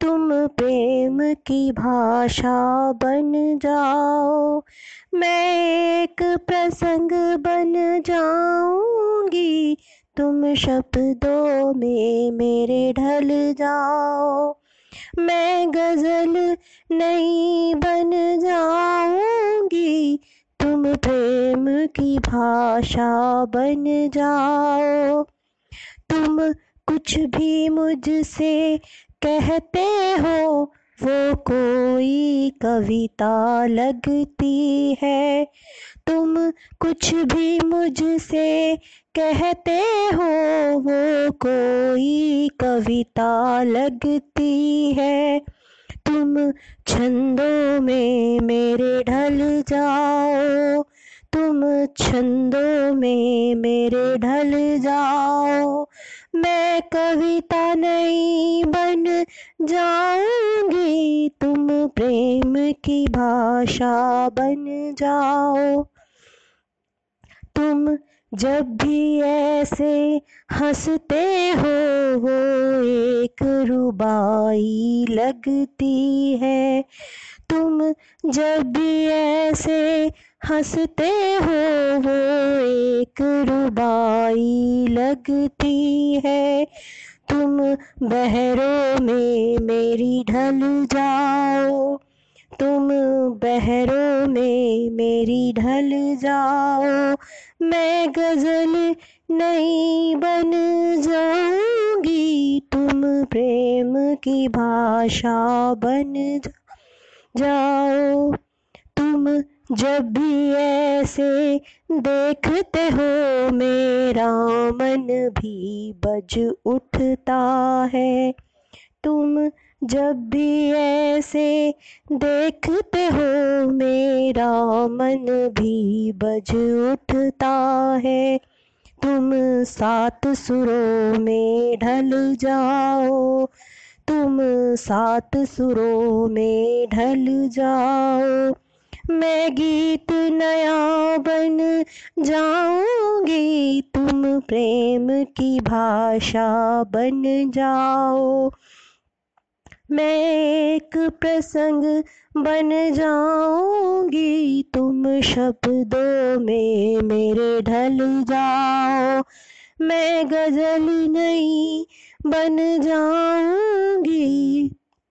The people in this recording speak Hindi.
तुम प्रेम की भाषा बन जाओ, मैं एक प्रसंग बन जाऊँगी। तुम शब्दों में मेरे ढल जाओ, मैं गज़ल नहीं बन जाऊँगी। तुम प्रेम की भाषा बन जाओ, तुम कुछ भी मुझसे कहते हो, वो कोई कविता लगती है। तुम कुछ भी मुझसे कहते हो, वो कोई कविता लगती है। तुम छंदों में मेरे ढल जाओ, तुम छंदों में मेरे ढल जाओ। मैं कविता नहीं बन जाऊँगी, तुम प्रेम की भाषा बन जाओ। तुम जब भी ऐसे हँसते हो, वो एक रुबाई लगती है। तुम जब भी ऐसे हँसते हो, वो एक रुबाई लगती है। तुम बहरों में मेरी ढल जाओ। तुम बहरों में मेरी ढल जाओ। मैं गज़ल नहीं बन जाऊँगी, तुम प्रेम की भाषा बन जाओ। तुम जब भी ऐसे देखते हो मेरा मन भी बज उठता है। तुम जब भी ऐसे देखते हो मेरा मन भी बज उठता है। तुम सात सुरों में ढल जाओ, तुम सात सुरों में ढल जाओ। मैं गीत नया बन जाऊँगी, तुम प्रेम की भाषा बन जाओ। मैं एक प्रसंग बन जाऊँगी, तुम शब्दों में मेरे ढल जाओ। मैं गज़ल नहीं बन जाऊँगी